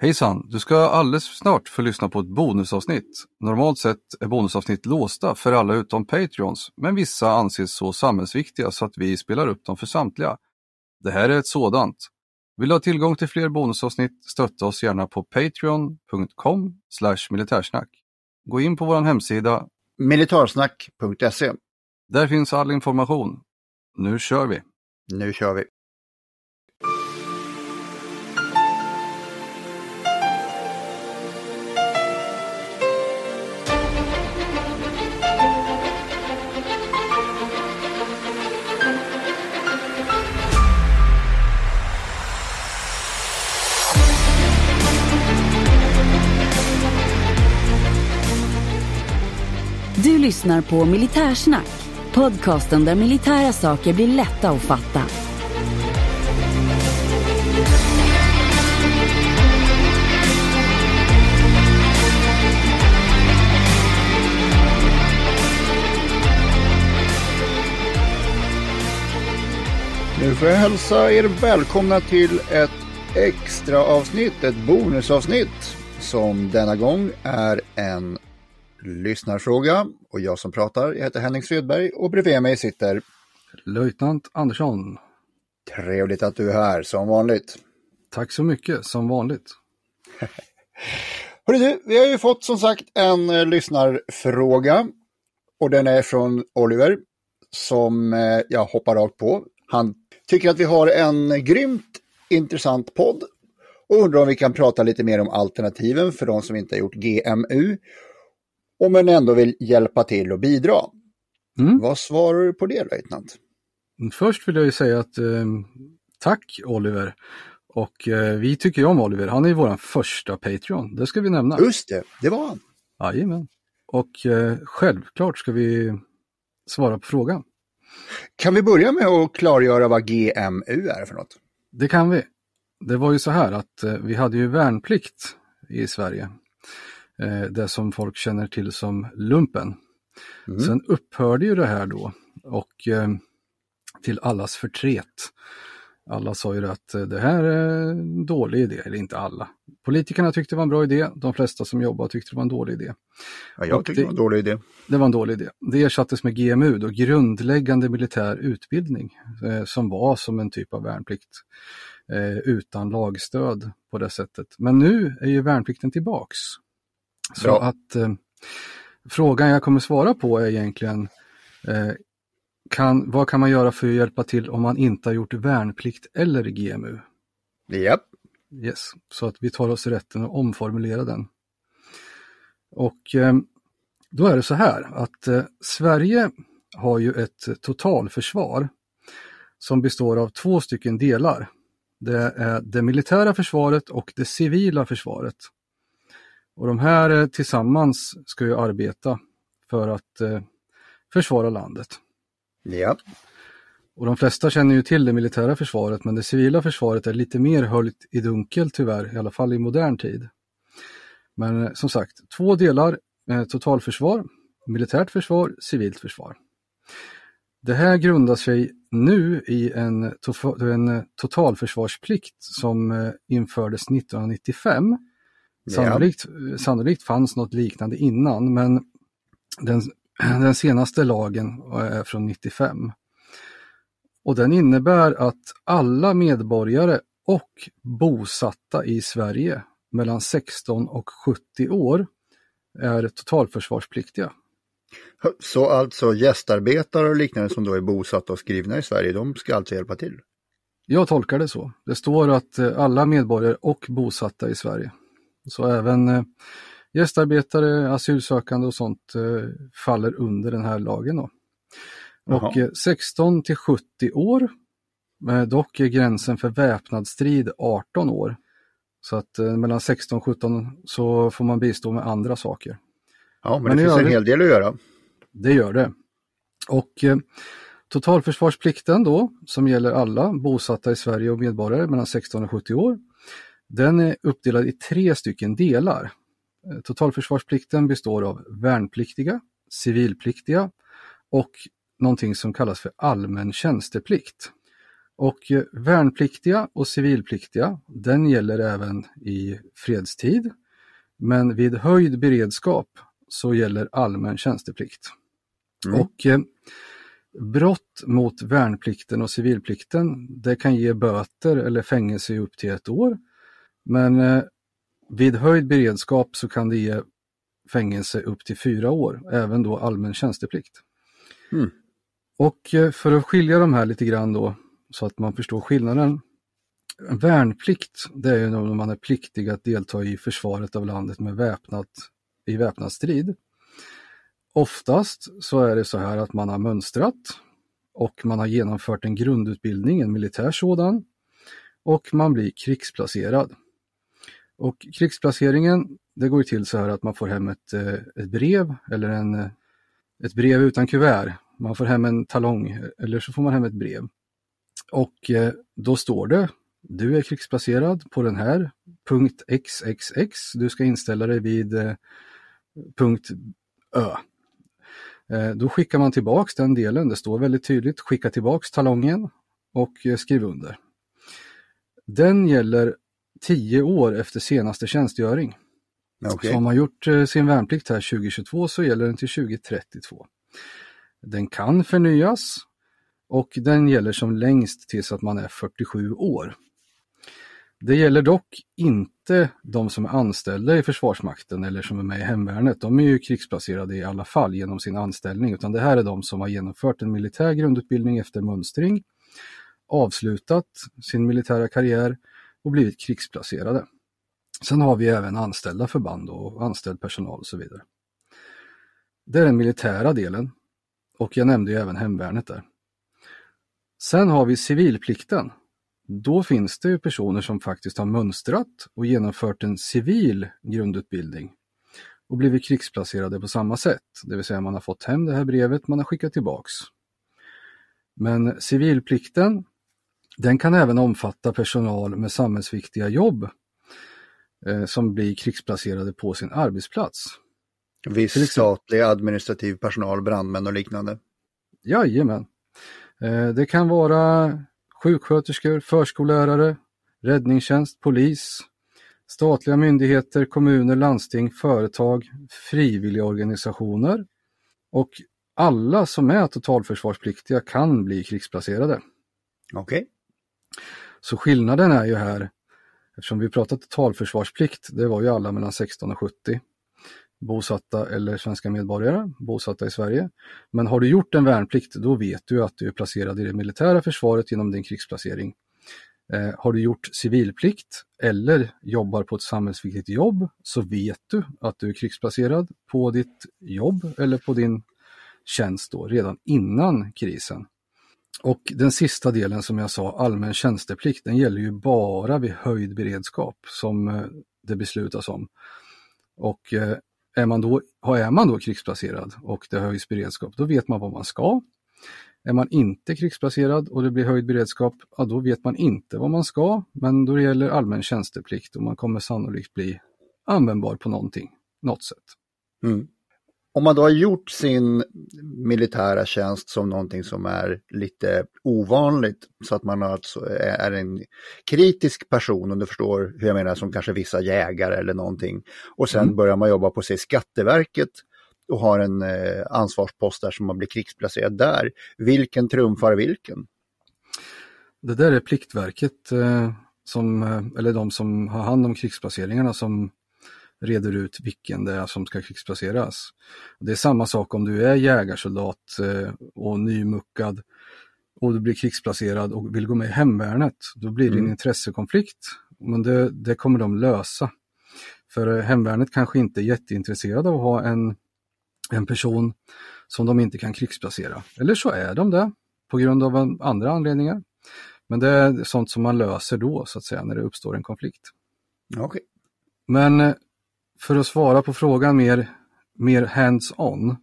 Hejsan! Du ska alldeles snart få lyssna på ett bonusavsnitt. Normalt sett är bonusavsnitt låsta för alla utom Patreons, men vissa anses så samhällsviktiga så att vi spelar upp dem för samtliga. Det här är ett sådant. Vill du ha tillgång till fler bonusavsnitt, stötta oss gärna på patreon.com militärsnack. Gå in på vår hemsida. Militarsnack.se Där finns all information. Nu kör vi! Nu kör vi! Lyssnar på Militärsnack, podcasten där militära saker blir lätta att fatta. Nu får jag hälsa er välkomna till ett extra avsnitt, ett bonusavsnitt som denna gång är en lyssnarfråga. Och jag som pratar, jag heter Henning Svedberg och bredvid mig sitter Löjtnant Andersson. Trevligt att du är här, som vanligt. Tack så mycket, som vanligt. Hörru du, vi har ju fått som sagt en eh, lyssnarfråga. Och den är från Oliver, som eh, jag hoppar rakt på. Han tycker att vi har en grymt intressant podd och undrar om vi kan prata lite mer om alternativen för de som inte har gjort GMU. Och men ändå vill hjälpa till och bidra. Mm. Vad svarar du på det, löjtnant? Först vill jag ju säga att eh, tack Oliver. Och eh, vi tycker ju om Oliver. Han är vår första Patreon. Det ska vi nämna. Just det, det var han. Jajamän. Och eh, självklart ska vi svara på frågan. Kan vi börja med att klargöra vad GMU är för något? Det kan vi. Det var ju så här att eh, vi hade ju värnplikt i Sverige. Eh, det som folk känner till som lumpen. Mm. Sen upphörde ju det här då och eh, till allas förtret. Alla sa ju att eh, det här är en dålig idé, eller inte alla. Politikerna tyckte det var en bra idé, de flesta som jobbade tyckte det var en dålig idé. Ja, jag Och tycker det var en dålig idé. Det var en dålig idé. Det ersattes med GMU, då, grundläggande militär utbildning, eh, som var som en typ av värnplikt eh, utan lagstöd på det sättet. Men nu är ju värnplikten tillbaks. Så Bra. att eh, frågan jag kommer svara på är egentligen eh, kan, vad kan man göra för att hjälpa till om man inte har gjort värnplikt eller GMU? Japp. Yes, så att vi tar oss rätten att omformulera den. Och eh, då är det så här att eh, Sverige har ju ett totalförsvar som består av två stycken delar. Det är det militära försvaret och det civila försvaret. Och de här eh, tillsammans ska ju arbeta för att eh, försvara landet. Japp. Och de flesta känner ju till det militära försvaret men det civila försvaret är lite mer höljt i dunkel tyvärr, i alla fall i modern tid. Men eh, som sagt, två delar, eh, totalförsvar, militärt försvar, civilt försvar. Det här grundar sig nu i en, totalförsvarsplikt som infördes 1995. Ja. Sannolikt, sannolikt fanns något liknande innan men den, den senaste lagen är från 95. Och den innebär att alla medborgare och bosatta i Sverige mellan 16 och 70 år är totalförsvarspliktiga. Så alltså gästarbetare och liknande som då är bosatta och skrivna i Sverige, de ska alltså hjälpa till? Jag tolkar det så. Det står att eh, alla medborgare och bosatta i Sverige. Så även eh, gästarbetare, asylsökande och sånt eh, faller under den här lagen. Då. Och Jaha. eh, 16 till 70 år, dock är gränsen för väpnad strid 18 år. Så att mellan 16 och 17 så får man bistå med andra saker. Ja, men, Men det finns en hel del att göra. Det gör det. Och eh, totalförsvarsplikten då, som gäller alla bosatta i Sverige och medborgare mellan 16 och 70 år, den är uppdelad i tre stycken delar. Eh, Totalförsvarsplikten består av värnpliktiga, civilpliktiga och någonting som kallas för allmän tjänsteplikt. Och eh, värnpliktiga och civilpliktiga, den gäller även i fredstid. Men vid höjd beredskap så gäller allmän tjänsteplikt. Mm. Och eh, brott mot värnplikten och civilplikten, det kan ge böter eller fängelse i upp till ett år. Men eh, vid höjd beredskap så kan det ge fängelse upp till fyra år, även då allmän tjänsteplikt. Mm. Och eh, för att skilja de här lite grann då, så att man förstår skillnaden. Värnplikt, det är ju när man är pliktig att delta i försvaret av landet med väpnat, i väpnad strid. Oftast så är det så här att man har mönstrat och man har genomfört en grundutbildning, en militär sådan, och man blir krigsplacerad. Och krigsplaceringen, det går ju till så här att man får hem ett, eh, ett brev eller en, eh, ett brev utan kuvert. Man får hem en talong eller så får man hem ett brev. Och eh, då står det, du är krigsplacerad på den här punkt XXX. Du ska inställa dig vid punkt Ö. Då skickar man tillbaks den delen, det står väldigt tydligt, skicka tillbaks talongen och skriv under. Den gäller 10 år efter senaste tjänstgöring. Okej. Så har man gjort eh, sin värnplikt här 2022 så gäller den till 2032. Den kan förnyas och den gäller som längst tills att man är 47 år. Det gäller dock inte de som är anställda i Försvarsmakten eller som är med i Hemvärnet. De är ju krigsplacerade i alla fall genom sin anställning, utan det här är de som har genomfört en militär grundutbildning efter mönstring, avslutat sin militära karriär och blivit krigsplacerade. Sen har vi även anställda förband och anställd personal och så vidare. Det är den militära delen och jag nämnde ju även hemvärnet där. Sen har vi civilplikten. Då finns det ju personer som faktiskt har mönstrat och genomfört en civil grundutbildning och blivit krigsplacerade på samma sätt. Det vill säga man har fått hem det här brevet, man har skickat tillbaks. Men civilplikten, den kan även omfatta personal med samhällsviktiga jobb eh, som blir krigsplacerade på sin arbetsplats. Viss exempel- statlig administrativ personal, brandmän och liknande. Jajamän. Eh, Det kan vara sjuksköterskor, förskollärare, räddningstjänst, polis, statliga myndigheter, kommuner, landsting, företag, frivilliga organisationer och alla som är totalförsvarspliktiga kan bli krigsplacerade. Okej. Så skillnaden är ju här, eftersom vi pratar totalförsvarsplikt, det var ju alla mellan 16 och 70 bosatta eller svenska medborgare bosatta i Sverige. Men har du gjort en värnplikt, då vet du att du är placerad i det militära försvaret genom din krigsplacering. Eh, har du gjort civilplikt eller jobbar på ett samhällsviktigt jobb så vet du att du är krigsplacerad på ditt jobb eller på din tjänst då, redan innan krisen. Och den sista delen som jag sa, allmän tjänsteplikt, den gäller ju bara vid höjd beredskap som eh, det beslutas om. Och eh, är man då, är man då krigsplacerad och det höjs beredskap, då vet man vad man ska. Är man inte krigsplacerad och det blir höjd beredskap, ja, då vet man inte vad man ska, men då det gäller allmän tjänsteplikt och man kommer sannolikt bli användbar på någonting, något sätt. Mm. Om man då har gjort sin militära tjänst som någonting som är lite ovanligt, så att man alltså är en kritisk person, om du förstår hur jag menar, som kanske vissa jägare eller någonting. Och sen Mm. börjar man jobba på sig Skatteverket och har en eh, ansvarspost där som man blir krigsplacerad där. Vilken trumfar vilken? Det där är Pliktverket, eh, som, eh, eller de som har hand om krigsplaceringarna som reder ut vilken det är som ska krigsplaceras. Det är samma sak om du är jägarsoldat eh, och nymuckad och du blir krigsplacerad och vill gå med i hemvärnet. Då blir det en Mm. intressekonflikt, men det, det kommer de lösa. För eh, hemvärnet kanske inte är jätteintresserade av att ha en, en person som de inte kan krigsplacera. Eller så är de det på grund av andra anledningar. Men det är sånt som man löser då, så att säga, när det uppstår en konflikt. Okej. Men eh, för att svara på frågan mer, mer hands-on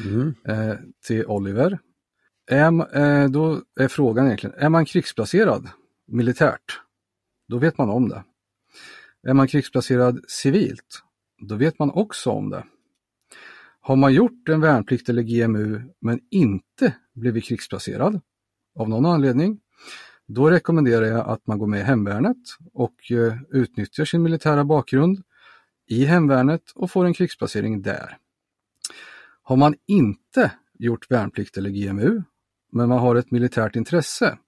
Mm. eh, till Oliver. Är, eh, då är frågan egentligen, är man krigsplacerad militärt? Då vet man om det. Är man krigsplacerad civilt? Då vet man också om det. Har man gjort en värnplikt eller GMU men inte blivit krigsplacerad av någon anledning, Då rekommenderar jag att man går med i hemvärnet och eh, utnyttjar sin militära bakgrund i hemvärnet och får en krigsplacering där. Har man inte gjort värnplikt eller GMU, men man har ett militärt intresse,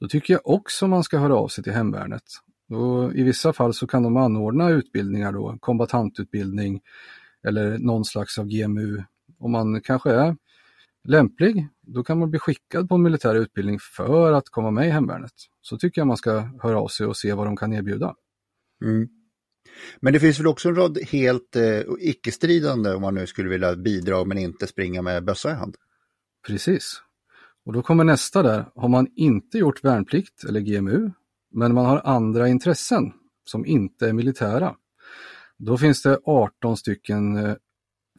då tycker jag också man ska höra av sig till hemvärnet. Och I vissa fall så kan de anordna utbildningar då, kombatantutbildning eller någon slags av GMU. Om man kanske är lämplig, då kan man bli skickad på en militär utbildning för att komma med i hemvärnet. Så tycker jag man ska höra av sig och se vad de kan erbjuda. Mm. Men det finns väl också en rad helt eh, icke-stridande om man nu skulle vilja bidra men inte springa med bössa i hand? Precis. Och då kommer nästa där. Har man inte gjort värnplikt eller GMU, men man har andra intressen som inte är militära. Då finns det 18 stycken eh,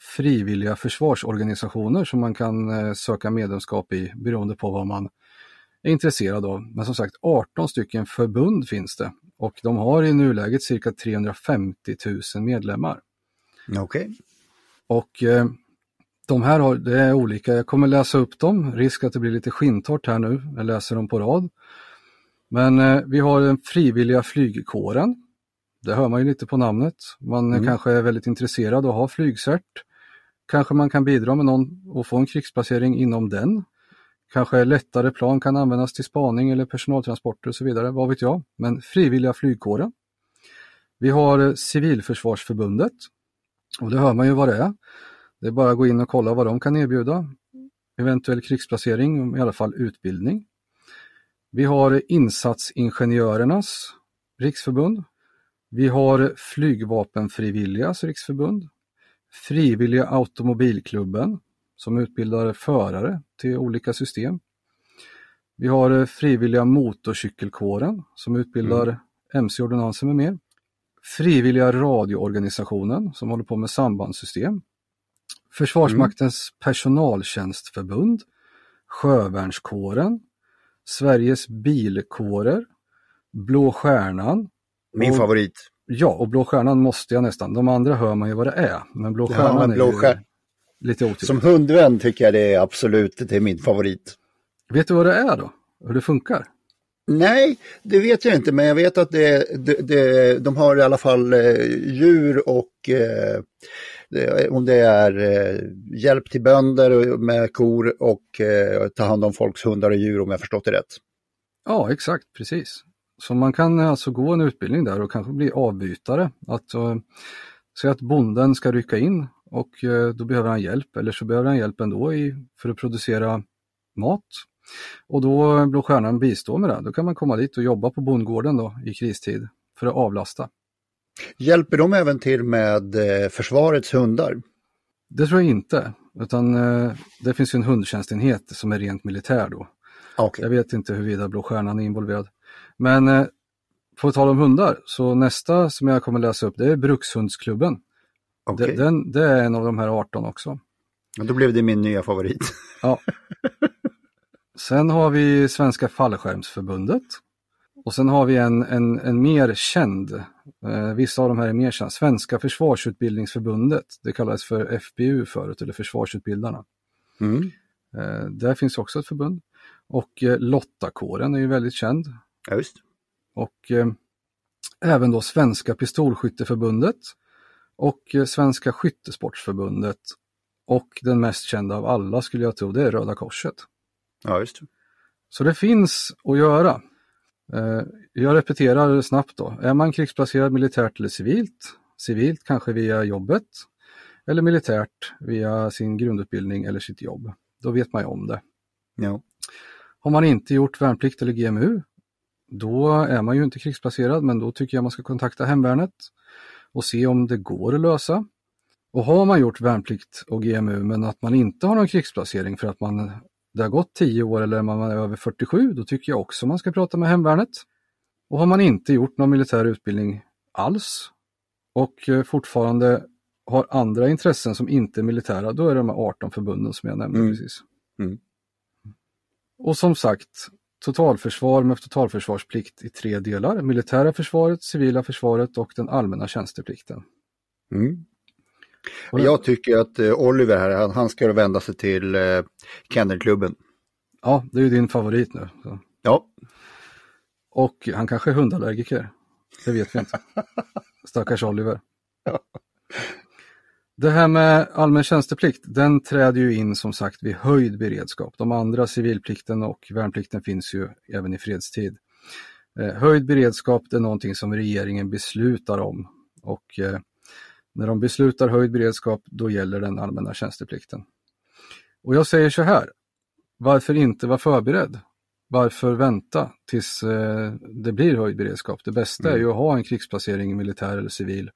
frivilliga försvarsorganisationer som man kan eh, söka medlemskap i beroende på vad man är intresserad av. Men som sagt 18 stycken förbund finns det och de har i nuläget cirka 350 000 medlemmar. Okej. Okay. Och eh, de här har, det är olika, jag kommer läsa upp dem, risk att det blir lite skintort här nu, jag läser dem på rad. Men eh, vi har den frivilliga flygkåren. Det hör man ju lite på namnet. Man mm. kanske är väldigt intresserad och har flygcert. Kanske man kan bidra med någon och få en krigsplacering inom den. Kanske lättare plan kan användas till spaning eller personaltransporter och så vidare, vad vet jag. Men frivilliga flygkåren. Vi har eh, Civilförsvarsförbundet. Och det hör man ju vad det är. Det är bara att gå in och kolla vad de kan erbjuda. Eventuell krigsplacering, i alla fall utbildning. Vi har eh, Insatsingenjörernas riksförbund. Vi har eh, Flygvapenfrivilligas riksförbund. Frivilliga automobilklubben som utbildar förare till olika system. Vi har Frivilliga motorcykelkåren som utbildar mm. mc-ordonnanser med mer. Frivilliga radioorganisationen som håller på med sambandssystem. Försvarsmaktens mm. personaltjänstförbund, Sjövärnskåren, Sveriges bilkårer, Blå Stjärnan. Min och, favorit. Ja, och Blå Stjärnan måste jag nästan. De andra hör man ju vad det är. Men Blå Stjärnan ja, men Blå är ju lite otydligt. Som hundvän tycker jag det är absolut det är min favorit. Vet du vad det är då? Hur det funkar? Nej, det vet jag inte, men jag vet att det, det, det de har i alla fall eh, djur och eh, om det är eh, hjälp till bönder med kor och eh, ta hand om folks hundar och djur om jag förstått det rätt. Ja, exakt, precis. Så man kan alltså gå en utbildning där och kanske bli avbytare. Att, säga att bonden ska rycka in och uh, då behöver han hjälp eller så behöver han hjälp ändå i, för att producera mat. Och då Blå Stjärnan bistår med det. Då kan man komma dit och jobba på bondgården då i kristid för att avlasta. Hjälper de även till med eh, försvarets hundar? Det tror jag inte, utan eh, det finns ju en hundtjänstenhet som är rent militär då. Okay. Jag vet inte huruvida Blå Stjärnan är involverad. Men eh, på tal om hundar, så nästa som jag kommer läsa upp det är Brukshundsklubben. Okay. Den, det är en av de här 18 också. Ja, då blev det min nya favorit. ja. Sen har vi Svenska fallskärmsförbundet. Och sen har vi en, en, en mer känd, eh, vissa av de här är mer kända, Svenska försvarsutbildningsförbundet. Det kallades för FBU förut, eller Försvarsutbildarna. Mm. Eh, där finns också ett förbund. Och eh, Lottakåren är ju väldigt känd. Ja. Och eh, även då Svenska pistolskytteförbundet och eh, Svenska skyttesportsförbundet. Och den mest kända av alla skulle jag tro, det är Röda Korset. Ja, just. Så det finns att göra. Eh, jag repeterar snabbt då. Är man krigsplacerad militärt eller civilt? Civilt kanske via jobbet eller militärt via sin grundutbildning eller sitt jobb. Då vet man ju om det. Ja. Har man inte gjort värnplikt eller GMU, då är man ju inte krigsplacerad, men då tycker jag man ska kontakta hemvärnet och se om det går att lösa. Och har man gjort värnplikt och GMU men att man inte har någon krigsplacering för att man det har gått 10 år eller man är över 47, då tycker jag också man ska prata med hemvärnet. Och har man inte gjort någon militär utbildning alls och eh, fortfarande har andra intressen som inte är militära, då är det de här 18 förbunden som jag nämnde mm. precis. Mm. Och som sagt, totalförsvar med totalförsvarsplikt i tre delar. Militära försvaret, civila försvaret och den allmänna tjänsteplikten. Mm. Jag tycker att eh, Oliver här, han, han ska vända sig till eh, Kennelklubben. Ja, det är ju din favorit nu. Så. Ja. Och han kanske är hundallergiker. Det vet vi inte. Stackars Oliver. Det här med allmän tjänsteplikt, den träder ju in som sagt vid höjd beredskap. De andra, civilplikten och värnplikten, finns ju även i fredstid. Eh, höjd beredskap det är någonting som regeringen beslutar om och eh, när de beslutar höjd beredskap då gäller den allmänna tjänsteplikten. Och jag säger så här, varför inte vara förberedd? Varför vänta tills eh, det blir höjd beredskap? Det bästa mm. är ju att ha en krigsplacering, militär eller civil,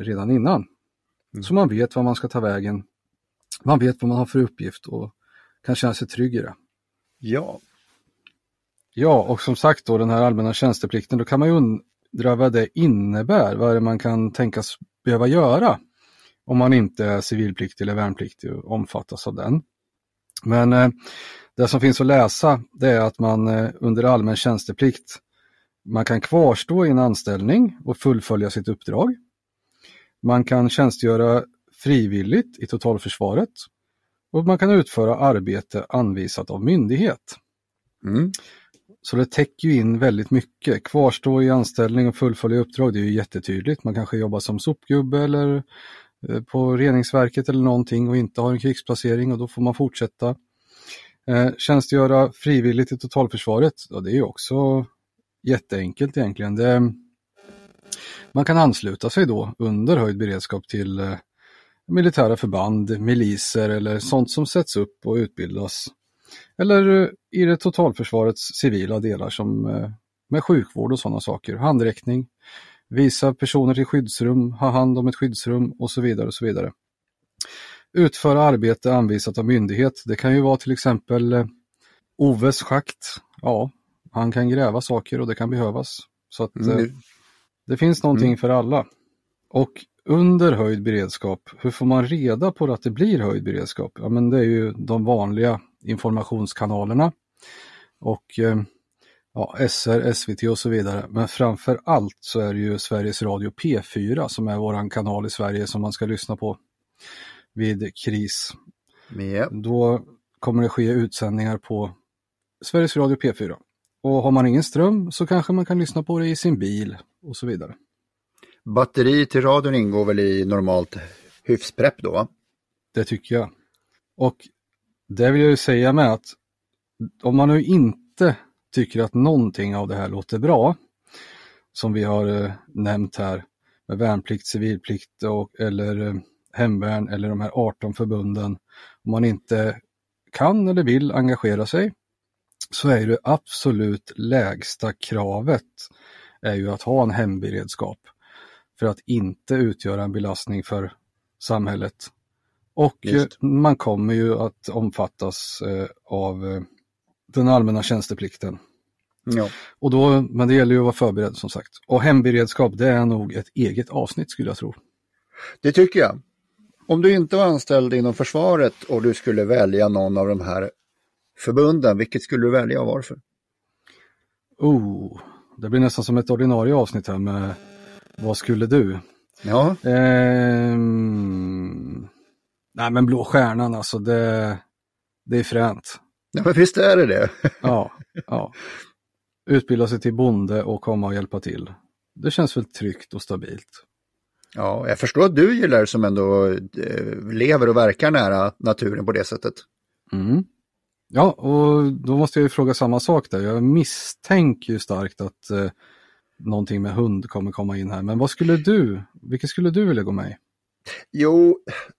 redan innan. Mm. Så man vet vad man ska ta vägen. Man vet vad man har för uppgift och kan känna sig trygg i det. Ja. Ja, och som sagt då den här allmänna tjänsteplikten, då kan man ju undra vad det innebär, vad är det man kan tänkas behöva göra om man inte är civilpliktig eller värnpliktig och omfattas av den. Men eh, det som finns att läsa det är att man eh, under allmän tjänsteplikt man kan kvarstå i en anställning och fullfölja sitt uppdrag. Man kan tjänstgöra frivilligt i totalförsvaret och man kan utföra arbete anvisat av myndighet. Mm. Så det täcker ju in väldigt mycket. Kvarstå i anställning och fullfölja uppdrag, det är ju jättetydligt. Man kanske jobbar som sopgubbe eller eh, på reningsverket eller någonting och inte har en krigsplacering och då får man fortsätta. Eh, tjänstgöra frivilligt i totalförsvaret, ja, det är ju också jätteenkelt egentligen. Det, man kan ansluta sig då under höjd beredskap till eh, militära förband, miliser eller sånt som sätts upp och utbildas. Eller eh, i det totalförsvarets civila delar som eh, med sjukvård och sådana saker, handräckning, visa personer till skyddsrum, ha hand om ett skyddsrum och så vidare och så vidare. Utföra arbete anvisat av myndighet. Det kan ju vara till exempel Oves schakt. Ja, han kan gräva saker och det kan behövas. Så att mm. Det finns någonting mm. för alla. Och under höjd beredskap, hur får man reda på att det blir höjd beredskap? Ja, men det är ju de vanliga informationskanalerna och eh, ja, SR, SVT och så vidare. Men framför allt så är det ju Sveriges Radio P4 som är våran kanal i Sverige som man ska lyssna på vid kris. Yeah. Då kommer det ske utsändningar på Sveriges Radio P4. Och har man ingen ström så kanske man kan lyssna på det i sin bil och så vidare. Batteri till radion ingår väl i normalt hyfsprepp då? Det tycker jag. Och det vill jag ju säga med att om man nu inte tycker att någonting av det här låter bra, som vi har eh, nämnt här med värnplikt, civilplikt och, eller eh, hemvärn eller de här 18 förbunden, om man inte kan eller vill engagera sig, så är det absolut lägsta kravet är ju att ha en hemberedskap för att inte utgöra en belastning för samhället. Och Just. man kommer ju att omfattas eh, av eh, den allmänna tjänsteplikten. Ja. Och då, men det gäller ju att vara förberedd som sagt. Och hemberedskap det är nog ett eget avsnitt skulle jag tro. Det tycker jag. Om du inte var anställd inom försvaret och du skulle välja någon av de här förbunden, vilket skulle du välja och varför? Oh, det blir nästan som ett ordinarie avsnitt här med vad skulle du? Ja. Ehm... Nej men Blå Stjärnan alltså, det, det är fränt. Ja men visst är det det. ja, ja. Utbilda sig till bonde och komma och hjälpa till. Det känns väl tryggt och stabilt. Ja, jag förstår att du gillar som ändå eh, lever och verkar nära naturen på det sättet. Mm. Ja, och då måste jag ju fråga samma sak där. Jag misstänker ju starkt att eh, någonting med hund kommer komma in här. Men vad skulle du, vilket skulle du vilja gå med i? Jo,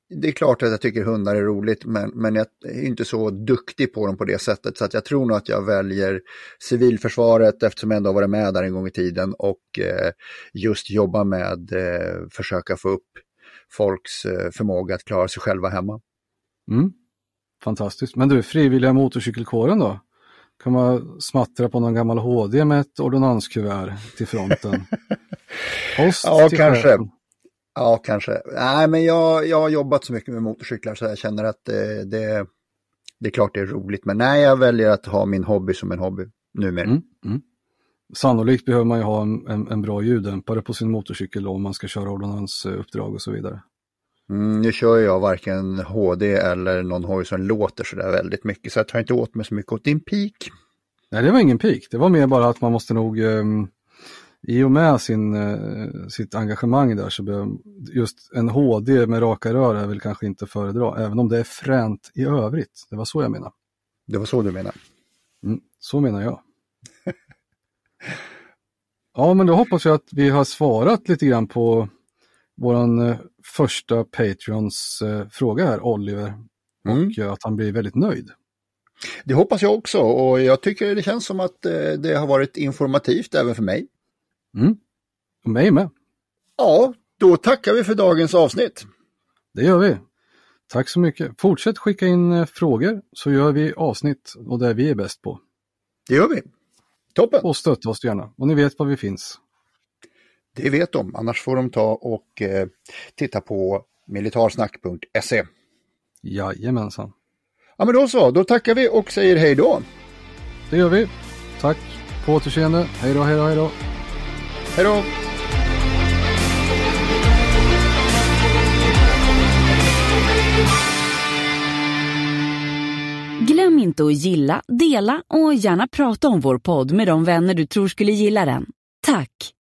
det är klart att jag tycker hundar är roligt, men, men jag är inte så duktig på dem på det sättet. Så att jag tror nog att jag väljer civilförsvaret eftersom jag ändå har varit med där en gång i tiden och eh, just jobba med eh, försöka få upp folks eh, förmåga att klara sig själva hemma. Mm. Fantastiskt. Men du, frivilliga motorcykelkåren då? Kan man smattra på någon gammal HD med ett ordonanskuvert till fronten? Post ja, till kanske. Chefen. Ja, kanske. Nej, men jag, jag har jobbat så mycket med motorcyklar så jag känner att det, det, det är klart det är roligt. Men nej, jag väljer att ha min hobby som en hobby numera. Mm, mm. Sannolikt behöver man ju ha en, en, en bra ljuddämpare på sin motorcykel om man ska köra ordonansuppdrag och så vidare. Mm, nu kör jag varken HD eller någon hoj som låter sådär väldigt mycket så jag tar inte åt mig så mycket åt din peak. Nej, det var ingen pik. Det var mer bara att man måste nog eh, i och med sin, eh, sitt engagemang där så behöver just en HD med raka rör är väl kanske inte föredra, även om det är fränt i övrigt. Det var så jag menade. Det var så du menade? Mm, så menar jag. ja, men då hoppas jag att vi har svarat lite grann på våran eh, första Patreons eh, fråga här, Oliver. Mm. Och eh, att han blir väldigt nöjd. Det hoppas jag också och jag tycker det känns som att det har varit informativt även för mig. Mm. Och mig med. Ja, då tackar vi för dagens avsnitt. Det gör vi. Tack så mycket. Fortsätt skicka in frågor så gör vi avsnitt och det vi är bäst på. Det gör vi. Toppen! Och stötta oss gärna. Och ni vet var vi finns. Det vet de, annars får de ta och eh, titta på militarsnack.se. Jajamensan. Ja men då så, då tackar vi och säger hej då. Det gör vi. Tack. På återseende. Hej då, hej då, hej då. Hej då! Glöm inte att gilla, dela och gärna prata om vår podd med de vänner du tror skulle gilla den. Tack!